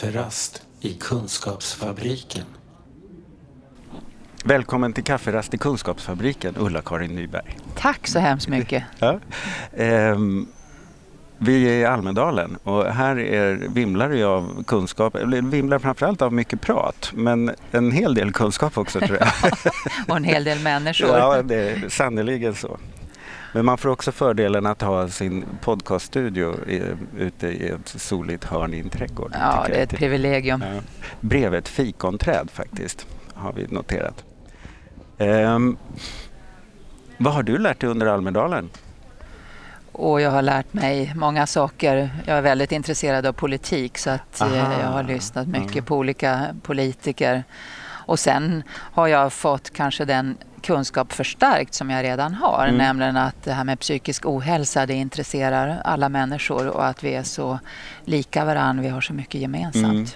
Kafferast i Kunskapsfabriken. Välkommen till Kafferast i Kunskapsfabriken, Ulla-Karin Nyberg. Tack så hemskt mycket. Ja. Ehm, vi är i Almedalen och här är, vimlar det av kunskap, eller vimlar framförallt av mycket prat, men en hel del kunskap också tror jag. och en hel del människor. Ja, det är sannerligen så. Men man får också fördelen att ha sin podcaststudio i, ute i ett soligt hörn i en trädgård. Ja, det är ett privilegium. Ja. Bredvid ett fikonträd faktiskt, har vi noterat. Um, vad har du lärt dig under Almedalen? Och jag har lärt mig många saker. Jag är väldigt intresserad av politik så att eh, Aha. jag har lyssnat mycket mm. på olika politiker. Och sen har jag fått kanske den kunskap förstärkt som jag redan har. Mm. Nämligen att det här med psykisk ohälsa det intresserar alla människor och att vi är så lika varandra. Vi har så mycket gemensamt. Mm.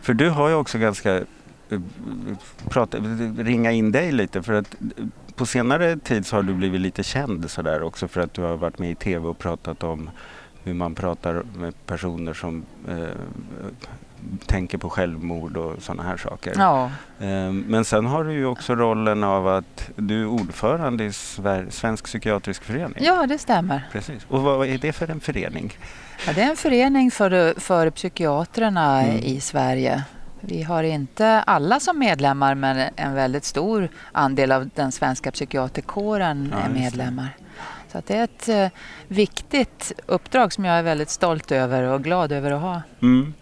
För du har ju också ganska eh, prata, ringa in dig lite för att på senare tid så har du blivit lite känd sådär också för att du har varit med i tv och pratat om hur man pratar med personer som eh, tänker på självmord och sådana här saker. Ja. Eh, men sen har du ju också rollen av att du är ordförande i Svensk psykiatrisk förening. Ja, det stämmer. Precis. Och vad är det för en förening? Ja, det är en förening för, för psykiaterna mm. i Sverige. Vi har inte alla som medlemmar men en väldigt stor andel av den svenska psykiaterkåren ja, är medlemmar. Så det är ett eh, viktigt uppdrag som jag är väldigt stolt över och glad över att ha. Mm.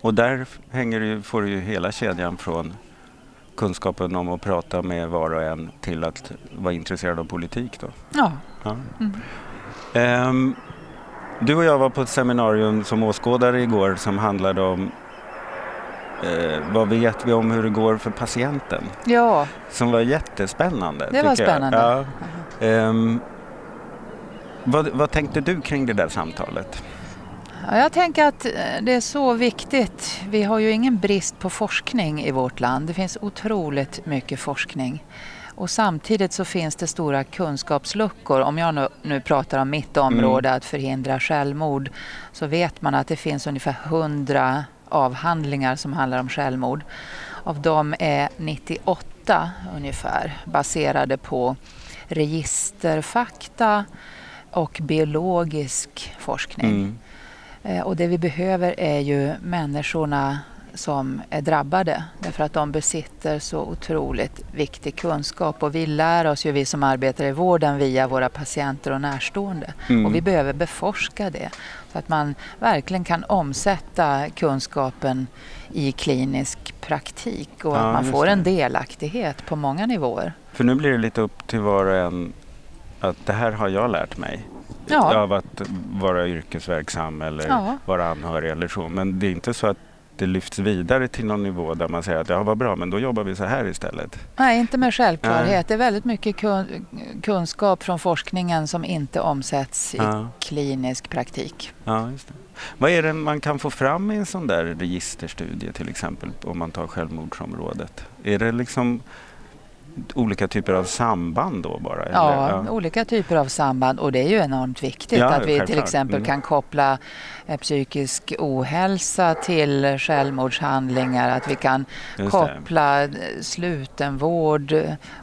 Och där hänger du, får du ju hela kedjan från kunskapen om att prata med var och en till att vara intresserad av politik. Då. Ja. ja. Mm. Um, du och jag var på ett seminarium som åskådare igår som handlade om eh, vad vet vi om hur det går för patienten? Ja. Som var jättespännande. Det var spännande. Ja. Um, vad, vad tänkte du kring det där samtalet? Ja, jag tänker att eh, det är så viktigt. Vi har ju ingen brist på forskning i vårt land. Det finns otroligt mycket forskning. Och samtidigt så finns det stora kunskapsluckor. Om jag nu, nu pratar om mitt område, mm. att förhindra självmord, så vet man att det finns ungefär 100 avhandlingar som handlar om självmord. Av dem är 98 ungefär baserade på registerfakta och biologisk forskning. Mm. Eh, och det vi behöver är ju människorna som är drabbade därför att de besitter så otroligt viktig kunskap och vi lär oss ju vi som arbetar i vården via våra patienter och närstående mm. och vi behöver beforska det så att man verkligen kan omsätta kunskapen i klinisk praktik och ja, att man får en delaktighet på många nivåer. För nu blir det lite upp till var och en att det här har jag lärt mig ja. av att vara yrkesverksam eller ja. vara anhörig eller så. Men det är inte så att det lyfts vidare till någon nivå där man säger att ja, vad bra, men då jobbar vi så här istället? Nej, inte med självklarhet. Nej. Det är väldigt mycket kun kunskap från forskningen som inte omsätts i ja. klinisk praktik. Ja, just det. Vad är det man kan få fram i en sån där registerstudie till exempel om man tar självmordsområdet? Är det liksom olika typer av samband då bara? Ja, ja, olika typer av samband och det är ju enormt viktigt ja, att vi till exempel mm. kan koppla eh, psykisk ohälsa till självmordshandlingar, att vi kan koppla eh, slutenvård,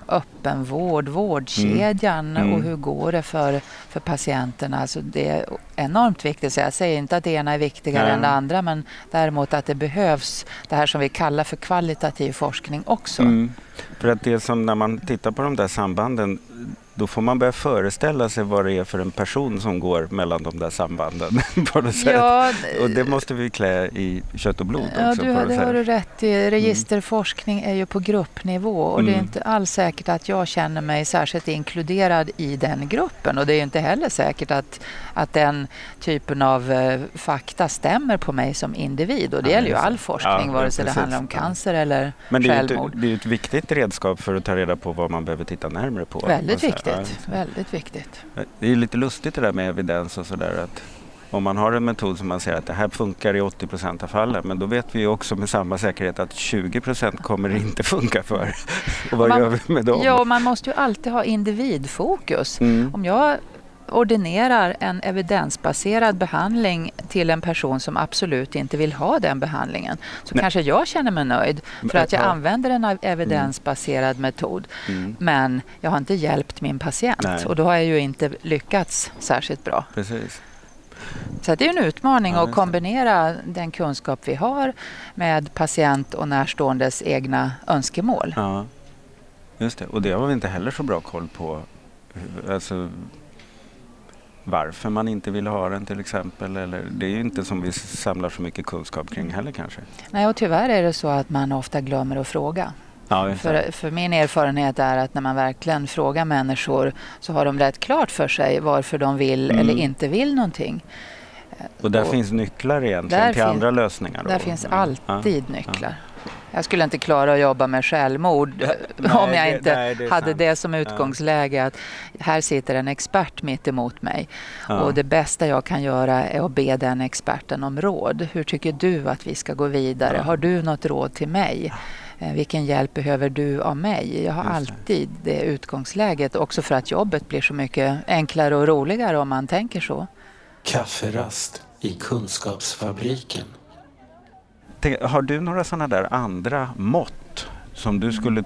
öppenvård, vårdkedjan mm. och hur går det för, för patienterna. Alltså det är enormt viktigt. Så jag säger inte att det ena är viktigare än det andra men däremot att det behövs det här som vi kallar för kvalitativ forskning också. Mm. För att det som när man tittar på de där sambanden då får man börja föreställa sig vad det är för en person som går mellan de där sambanden. på något sätt. Ja, och det måste vi klä i kött och blod ja, också. Du, det har du rätt i. Registerforskning är ju på gruppnivå och mm. det är mm. inte alls säkert att jag känner mig särskilt inkluderad i den gruppen och det är inte heller säkert att, att den typen av eh, fakta stämmer på mig som individ och det ja, gäller ju all forskning ja, vare sig det handlar om cancer eller Men det är självmord. Ett, det är ett viktigt redskap för att ta reda på vad man behöver titta närmare på. Väldigt viktigt viktigt. Väldigt viktigt. Det är lite lustigt det där med evidens och sådär. Om man har en metod som man säger att det här funkar i 80 procent av fallen men då vet vi också med samma säkerhet att 20 procent kommer det inte funka för. och vad man, gör vi med dem? Ja, man måste ju alltid ha individfokus. Mm. Om jag ordinerar en evidensbaserad behandling till en person som absolut inte vill ha den behandlingen så Nej. kanske jag känner mig nöjd för att jag Ja. använder en evidensbaserad metod. Mm. Men jag har inte hjälpt min patient Nej. och då har jag ju inte lyckats särskilt bra. Precis. Så det är en utmaning Ja, att kombinera den kunskap vi har med patient och närståendes egna önskemål. Ja, just det. Och det har vi inte heller så bra koll på. Alltså, varför man inte vill ha den till exempel. Eller, det är ju inte som vi samlar så mycket kunskap kring heller kanske. Nej, och tyvärr är det så att man ofta glömmer att fråga. Ja. För, för min erfarenhet är att när man verkligen frågar människor så har de rätt klart för sig varför de vill Mm. eller inte vill någonting. Och där och finns nycklar egentligen till fin- andra lösningar. då. Där finns Ja. alltid nycklar. Jag skulle inte klara att jobba med självmord nej, om jag det- inte nej, det hade sant. det som utgångsläge att här sitter en expert mitt emot mig Ja. och det bästa jag kan göra är att be den experten om råd. Hur tycker du att vi ska gå vidare? Ja. Har du något råd till mig? Eh, Vilken hjälp behöver du av mig? Jag har det. alltid det utgångsläget också för att jobbet blir så mycket enklare och roligare om man tänker så. Kafferast i Kunskapsfabriken. Tänk, har du några sådana där andra mått som du skulle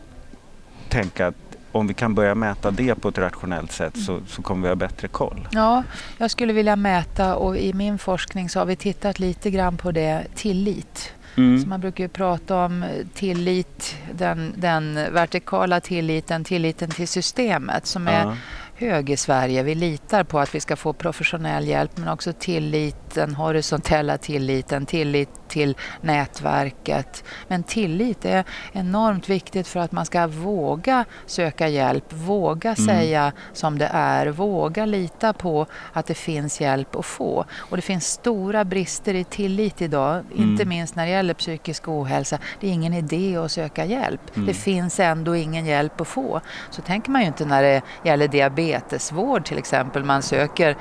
tänka att om vi kan börja mäta det på ett rationellt sätt så, så kommer vi ha bättre koll? Ja, jag skulle vilja mäta och i min forskning så har vi tittat lite grann på det tillit. Mm. Så man brukar ju prata om eh, tillit, den, den vertikala tilliten, tilliten till systemet som är Ja. hög i Sverige. Vi litar på att vi ska få professionell hjälp men också tillit, den horisontella tilliten, tillit till nätverket. Men tillit är enormt viktigt för att man ska våga söka hjälp, våga säga som det är, våga lita på att det finns hjälp att få. Och det finns stora brister i tillit idag, inte minst när det gäller psykisk ohälsa. Det är ingen idé att söka hjälp. Det finns ändå ingen hjälp att få. Så tänker man ju inte när det gäller diabetesvård till exempel. Man söker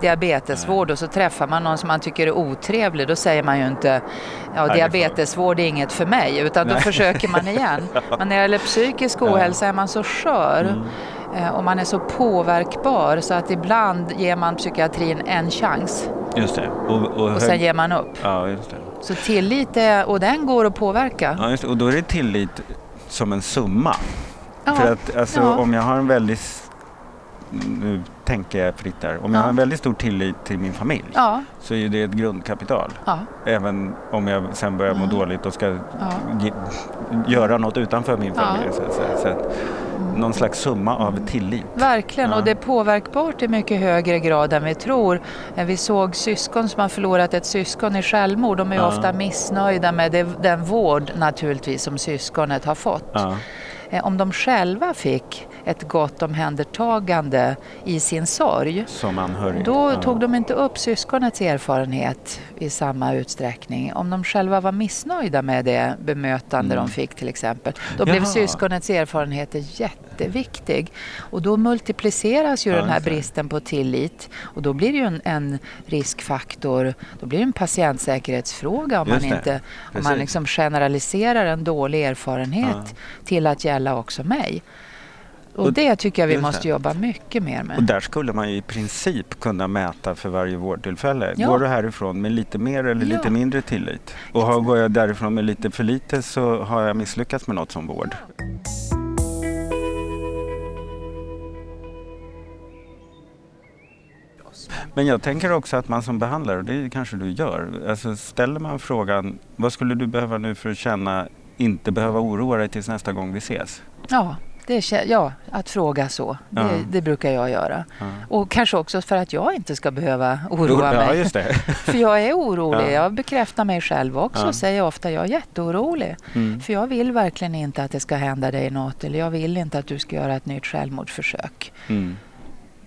diabetesvård och så träffar man någon som man tycker är otrevlig. Då säger man ju inte ja, diabetesvård är inget för mig utan då försöker man igen. Men när det gäller psykisk ohälsa är man så skör eh, och man är så påverkbar så att ibland ger man psykiatrin en chans Just det. Och, och, och sen ger man upp. Ja, just det. Så tillit är, och den går att påverka. Ja, just det. Och då är det tillit som en summa. Ja, För att alltså, ja. om jag har en väldigt, nu tänker jag fritt där, om jag Ja. har en väldigt stor tillit till min familj Ja, så är det ett grundkapital. ja, Även om jag sen börjar må Ja. dåligt och ska ge, göra något utanför min familj. Så, säga. så att, någon slags summa av tillit. Verkligen, och det är påverkbart i mycket högre grad än vi tror. Vi såg syskon som har förlorat ett syskon i självmord. De är ofta missnöjda med den vård naturligtvis som syskonet har fått. Eh, Om de själva fick ett gott omhändertagande i sin sorg Som anhörig. då ja. tog de inte upp syskonets erfarenhet i samma utsträckning. Om de själva var missnöjda med det bemötande Mm. de fick till exempel, då blev Jaha. syskonets erfarenheter jätteviktig. Och då multipliceras ju Ja, den här bristen på tillit och då blir det ju en, en riskfaktor, då blir det en patientsäkerhetsfråga om Just man, inte, om man liksom generaliserar en dålig erfarenhet Ja. till att gälla också mig. Och, det tycker jag vi måste jobba mycket mer med. Och där skulle man ju i princip kunna mäta för varje vårdtillfälle. Ja. Går du härifrån med lite mer eller Ja. lite mindre tillit? Och har, går jag därifrån med lite för lite så har jag misslyckats med något som vård. Men jag tänker också att man som behandlare, och det kanske du gör, alltså ställer man frågan vad skulle du behöva nu för att känna inte behöva oroa dig tills nästa gång vi ses? Ja, det ja att fråga så. Det, Ja. det brukar jag göra. Ja. Och kanske också för att jag inte ska behöva oroa Ja, mig. För jag är orolig. Ja. Jag bekräftar mig själv också och säger ofta jag är jätteorolig. Mm. För jag vill verkligen inte att det ska hända dig något eller jag vill inte att du ska göra ett nytt självmordsförsök. Mm.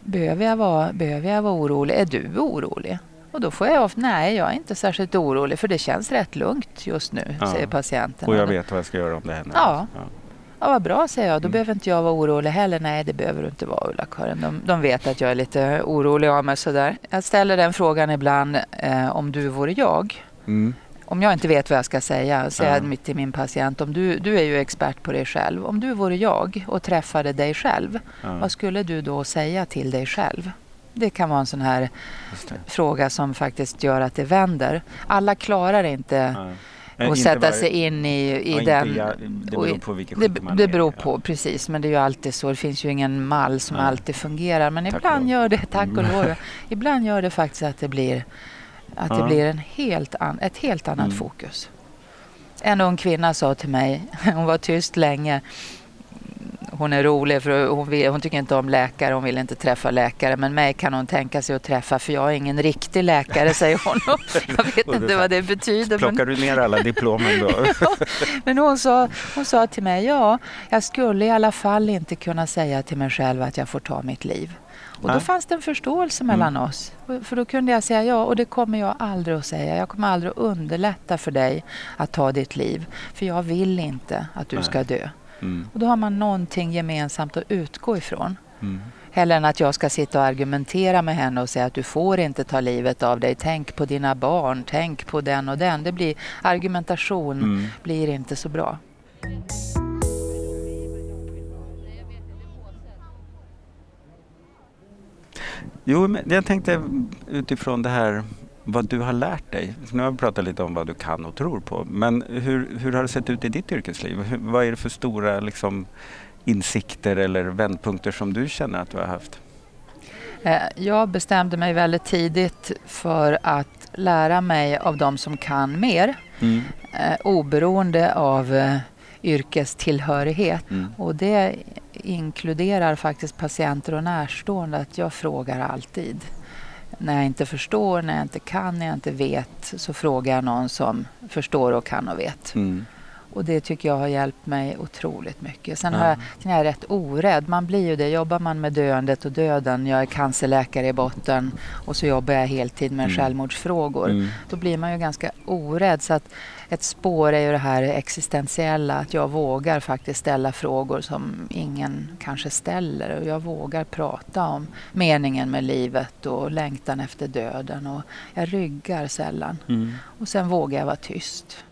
Behöver jag vara, behöver jag vara orolig? Är du orolig? Och då får jag ofta, nej jag är inte särskilt orolig för det känns rätt lugnt just nu, säger patienten. Och jag vet vad jag ska göra om det händer. Ja. Ja, vad bra, säger jag. Då Mm. behöver inte jag vara orolig heller. Nej, det behöver du inte vara, Ulla-Karin. De, de vet att jag är lite orolig av mig. Sådär. Jag ställer den frågan ibland, eh, om du vore jag. Mm. Om jag inte vet vad jag ska säga, säger Ja. jag till min patient. Om du, du är ju expert på dig själv. Om du vore jag och träffade dig själv, Ja. vad skulle du då säga till dig själv? det kan vara en sån här fråga som faktiskt gör att det vänder. Alla klarar inte Nej. och sätta sig in i, i ja, den. Jag, det beror på vilken det, man det beror är. på, precis. Men det är ju alltid så. Det finns ju ingen mall som Nej. alltid fungerar. Men Tack ibland gör det, tack och Mm. lov, ibland gör det faktiskt att det blir, att det Ja. blir en helt an, ett helt annat Mm. fokus. En ung kvinna sa till mig, hon var tyst länge, hon är rolig för hon, vill, hon tycker inte om läkare, hon vill inte träffa läkare. Men mig kan hon tänka sig att träffa för jag är ingen riktig läkare, säger hon. Jag vet inte vad det betyder. Men, Plockar du ner alla diplomen då? men hon, sa, hon sa till mig, ja, jag skulle i alla fall inte kunna säga till mig själv att jag får ta mitt liv. Och då fanns det en förståelse Mm. mellan oss. För då kunde jag säga ja, och det kommer jag aldrig att säga. Jag kommer aldrig att underlätta för dig att ta ditt liv. För jag vill inte att du Nej. ska dö. Mm. Och då har man någonting gemensamt att utgå ifrån. Mm. Hellre än att jag ska sitta och argumentera med henne och säga att du får inte ta livet av dig. Tänk på dina barn, tänk på den och den. Det blir, argumentation Mm. blir inte så bra. Jo, men jag tänkte utifrån det här vad du har lärt dig. Nu har vi pratat lite om vad du kan och tror på. Men hur, hur har det sett ut i ditt yrkesliv? Hur, vad är det för stora liksom, insikter eller vändpunkter som du känner att du har haft? Eh, Jag bestämde mig väldigt tidigt för att lära mig av de som kan mer. Mm. eh, Oberoende av eh, yrkestillhörighet. Mm. Och det inkluderar faktiskt patienter och närstående att jag frågar alltid. När jag inte förstår, när jag inte kan, när jag inte vet så frågar jag någon som förstår och kan och vet. Mm. Och det tycker jag har hjälpt mig otroligt mycket. Sen, har jag, sen är jag rätt orädd. Man blir ju det. Jobbar man med döendet och döden, jag är cancerläkare i botten och så jobbar jag heltid med Mm. självmordsfrågor. Mm. Då blir man ju ganska orädd. Så att ett spår är ju det här existentiella, att jag vågar faktiskt ställa frågor som ingen kanske ställer. Och jag vågar prata om meningen med livet och längtan efter döden. Och jag ryggar sällan. Mm. Och sen vågar jag vara tyst.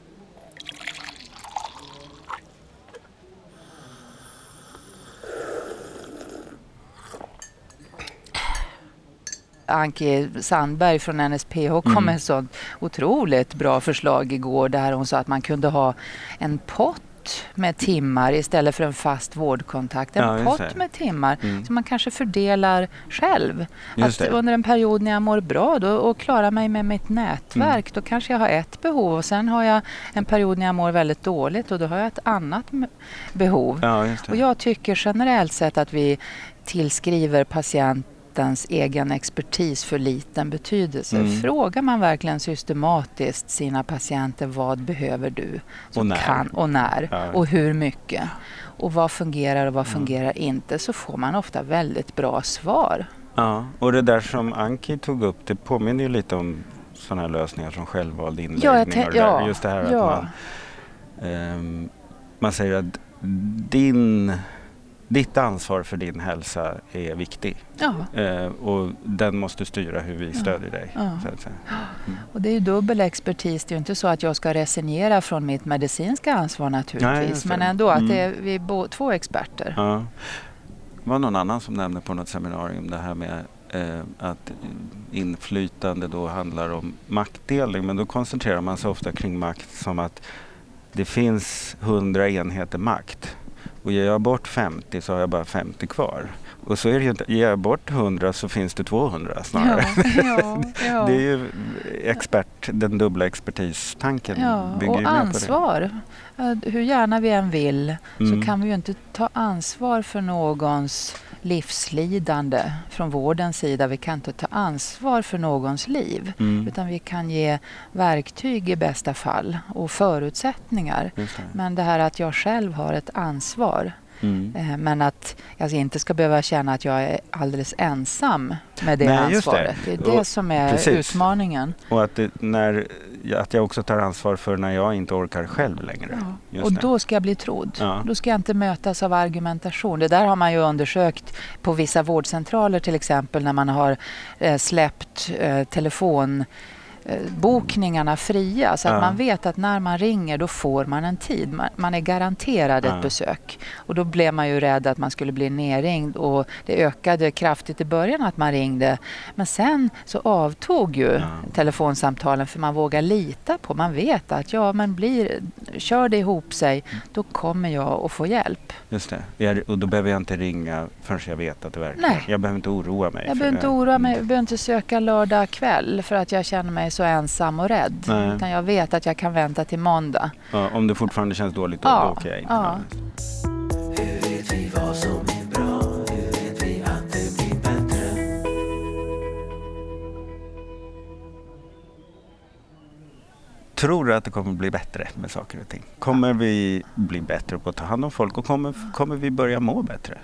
Anki Sandberg från NSPH kom Mm. med ett sånt otroligt bra förslag igår där hon sa att man kunde ha en pott med timmar istället för en fast vårdkontakt. En Ja, pott med timmar Mm. som man kanske fördelar själv. Just Att det. under en period när jag mår bra då, och klarar mig med mitt nätverk, Mm. då kanske jag har ett behov och sen har jag en period när jag mår väldigt dåligt och då har jag ett annat behov. Ja. Och jag tycker generellt sett att vi tillskriver patientens egen expertis för liten betydelse. Mm. Frågar man verkligen systematiskt sina patienter vad behöver du? Och när. Kan, och när Ja. och hur mycket. Och vad fungerar och vad Mm. fungerar inte så får man ofta väldigt bra svar. Ja, och det där som Anki tog upp, det påminner ju lite om sådana här lösningar som självvald Ja, inläggning. och det där. ja, Just det här att ja. man, ehm, man säger att din, ditt ansvar för din hälsa är viktig. Ja, Eh, och den måste styra hur vi stödjer dig. Ja. Så att säga. och det är ju dubbel expertis. Det är ju inte så att jag ska resignera från mitt medicinska ansvar Nej, naturligtvis. det. men ändå att Mm. det är, vi är två experter. Ja. Det var någon annan som nämnde på något seminarium det här med eh, att inflytande då handlar om maktdelning. Men då koncentrerar man sig ofta kring makt som att det finns 100 enheter makt. Och ger jag bort 50 så har jag bara 50 kvar. Och så är det ju inte. Ger jag bort 100 så finns det 200 snarare. ja, ja. Det är ju expert, den dubbla expertistanken Ja, och ansvar. Hur gärna vi än vill Mm. så kan vi ju inte ta ansvar för någons livslidande från vårdens sida. Vi kan inte ta ansvar för någons liv. Mm. Utan vi kan ge verktyg i bästa fall och förutsättningar. Det. Men det här att jag själv har ett ansvar. Mm. eh, Men att jag inte ska behöva känna att jag är alldeles ensam med det Nej, just det. ansvaret. Det, är det Och- som är precis. utmaningen. Och att, det, när, att jag också tar ansvar för när jag inte orkar själv längre. Just Och det. då ska jag bli trodd. Ja. Då ska jag inte mötas av argumentation. Det där har man ju undersökt på vissa vårdcentraler till exempel när man har eh, släppt eh, telefon bokningarna fria så att Ja. man vet att när man ringer då får man en tid. Man, man är garanterad Ja. ett besök. Och då blev man ju rädd att man skulle bli nerringd och det ökade kraftigt i början att man ringde. Men sen så avtog ju Ja. telefonsamtalen för man vågar lita på, man vet att ja men blir, kör det ihop sig då kommer jag att få hjälp. Just det. Och då behöver jag inte ringa förrän jag vet att det verkligen... Nej. Jag behöver inte oroa mig. Jag behöver inte oroa mig, jag behöver inte söka lördag kväll för att jag känner mig så ensam och rädd. Nej. Utan jag vet att jag kan vänta till måndag. Ja, om det fortfarande känns dåligt då, Ja, då åker jag in. ja. Tror du att det kommer bli bättre med saker och ting? Kommer vi bli bättre på att ta hand om folk och kommer, kommer vi börja må bättre?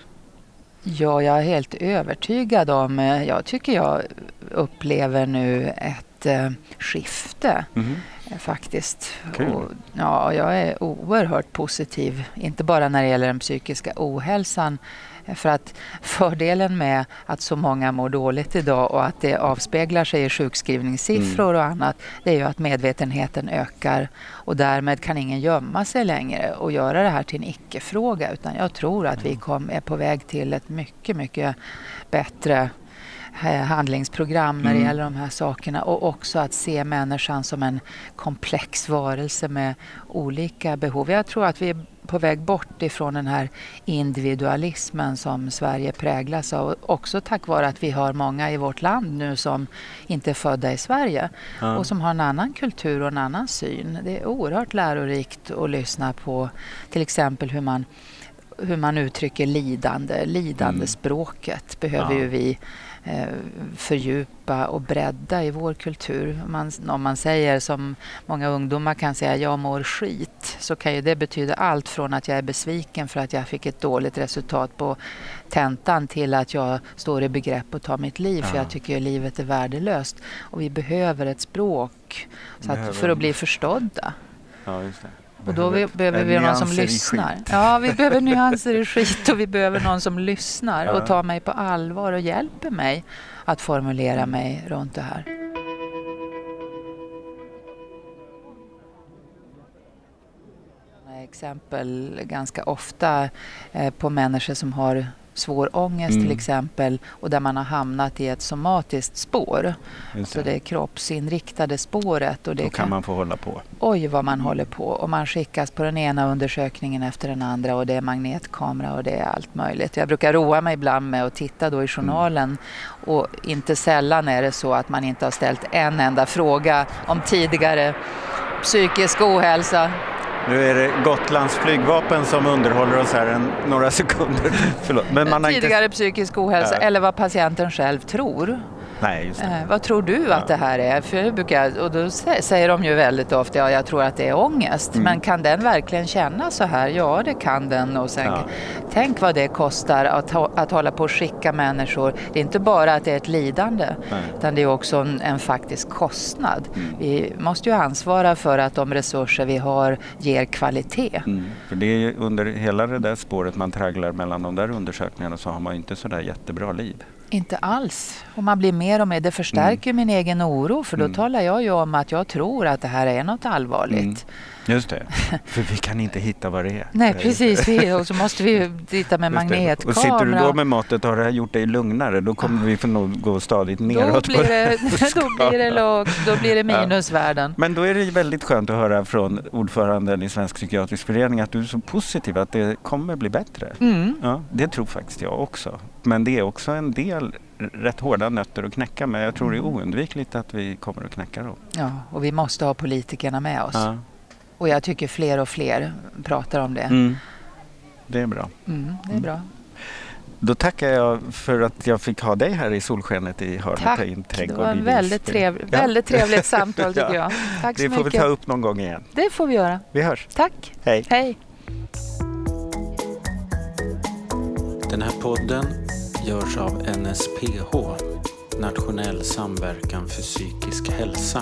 Ja, jag är helt övertygad om, eh, jag tycker jag upplever nu ett eh, skifte eh, faktiskt. Kul. Och, ja, jag är oerhört positiv, inte bara när det gäller den psykiska ohälsan. eh, För att fördelen med att så många mår dåligt idag och att det avspeglar sig i sjukskrivningssiffror och annat, det är ju att medvetenheten ökar och därmed kan ingen gömma sig längre och göra det här till en icke-fråga. Utan jag tror att vi kom, är på väg till ett mycket, mycket bättre handlingsprogram när det Mm. gäller de här sakerna och också att se människan som en komplex varelse med olika behov. Jag tror att vi är på väg bort ifrån den här individualismen som Sverige präglas av. Också tack vare att vi har många i vårt land nu som inte är födda i Sverige Ja. och som har en annan kultur och en annan syn. Det är oerhört lärorikt att lyssna på till exempel hur man hur man uttrycker lidande. Lidandespråket behöver Ja. ju vi eh, fördjupa och bredda i vår kultur. Man, om man säger som många ungdomar kan säga, jag mår skit, så kan ju det betyda allt från att jag är besviken för att jag fick ett dåligt resultat på tentan till att jag står i begrepp att ta mitt liv för Ja. jag tycker livet är värdelöst. Och vi behöver ett språk så att, Behöver- för att bli förstådda. Ja, just det. Och då vi, behöver vi någon som lyssnar. Ja, vi behöver nyanser i skit och vi behöver någon som lyssnar och tar mig på allvar och hjälper mig att formulera mig runt det här. Exempel ganska ofta eh, på människor som har svår ångest Mm. till exempel och där man har hamnat i ett somatiskt spår. Just Så det kroppsinriktade spåret. Och det Då kan man få hålla på. oj vad man håller på och man skickas på den ena undersökningen efter den andra och det är magnetkamera och det är allt möjligt. Jag brukar roa mig ibland med att titta då i journalen och inte sällan är det så att man inte har ställt en enda fråga om tidigare psykisk ohälsa. Nu är det Gotlands flygvapen som underhåller oss här en, några sekunder. Förlåt. Men man har tidigare inte... psykisk ohälsa Ja. eller vad patienten själv tror. Nej, just det. Eh, vad tror du att det här är? För jag brukar, och då sä- säger de ju väldigt ofta, ja jag tror att det är ångest. Mm. Men kan den verkligen känna så här? Ja det kan den. Och sen, Ja. Tänk vad det kostar att, att hålla på och skicka människor. Det är inte bara att det är ett lidande, Nej. utan det är också en, en faktisk kostnad. Mm. Vi måste ju ansvara för att de resurser vi har ger kvalitet. Mm. För det är under hela det där spåret man tragglar mellan de där undersökningarna så har man ju inte sådär jättebra liv. Inte alls. Och man blir mer och mer, det förstärker min egen oro för då Mm. talar jag ju om att jag tror att det här är något allvarligt. Mm. Just det, för vi kan inte hitta vad det är. Nej, precis. Vi, och så måste vi titta med magnetkamera. Och sitter du då med måttet har det här gjort dig lugnare, då kommer vi nog gå stadigt då neråt. blir, det, då blir det lågt, då blir det minusvärden. Men då är det väldigt skönt att höra från ordföranden i Svensk psykiatrisk förening att du är så positiv att det kommer bli bättre. Mm. Ja, det tror faktiskt jag också. Men det är också en del rätt hårda nötter att knäcka men jag tror det är Mm. oundvikligt att vi kommer att knäcka dem. Ja, och vi måste ha politikerna med oss. Ja. Och jag tycker fler och fler pratar om det. Mm. Det är bra. Mm, det är bra. Då tackar jag för att jag fick ha dig här i solskenet i hörnet Tack. i en Det var en väldigt, Visby. trev, Ja. väldigt trevligt samtal tycker Ja. jag. Tack så Det får vi ta upp någon gång igen. Det får vi göra. Vi hörs. Tack. Hej. Hej. Den här podden görs av NSPH, Nationell samverkan för psykisk hälsa.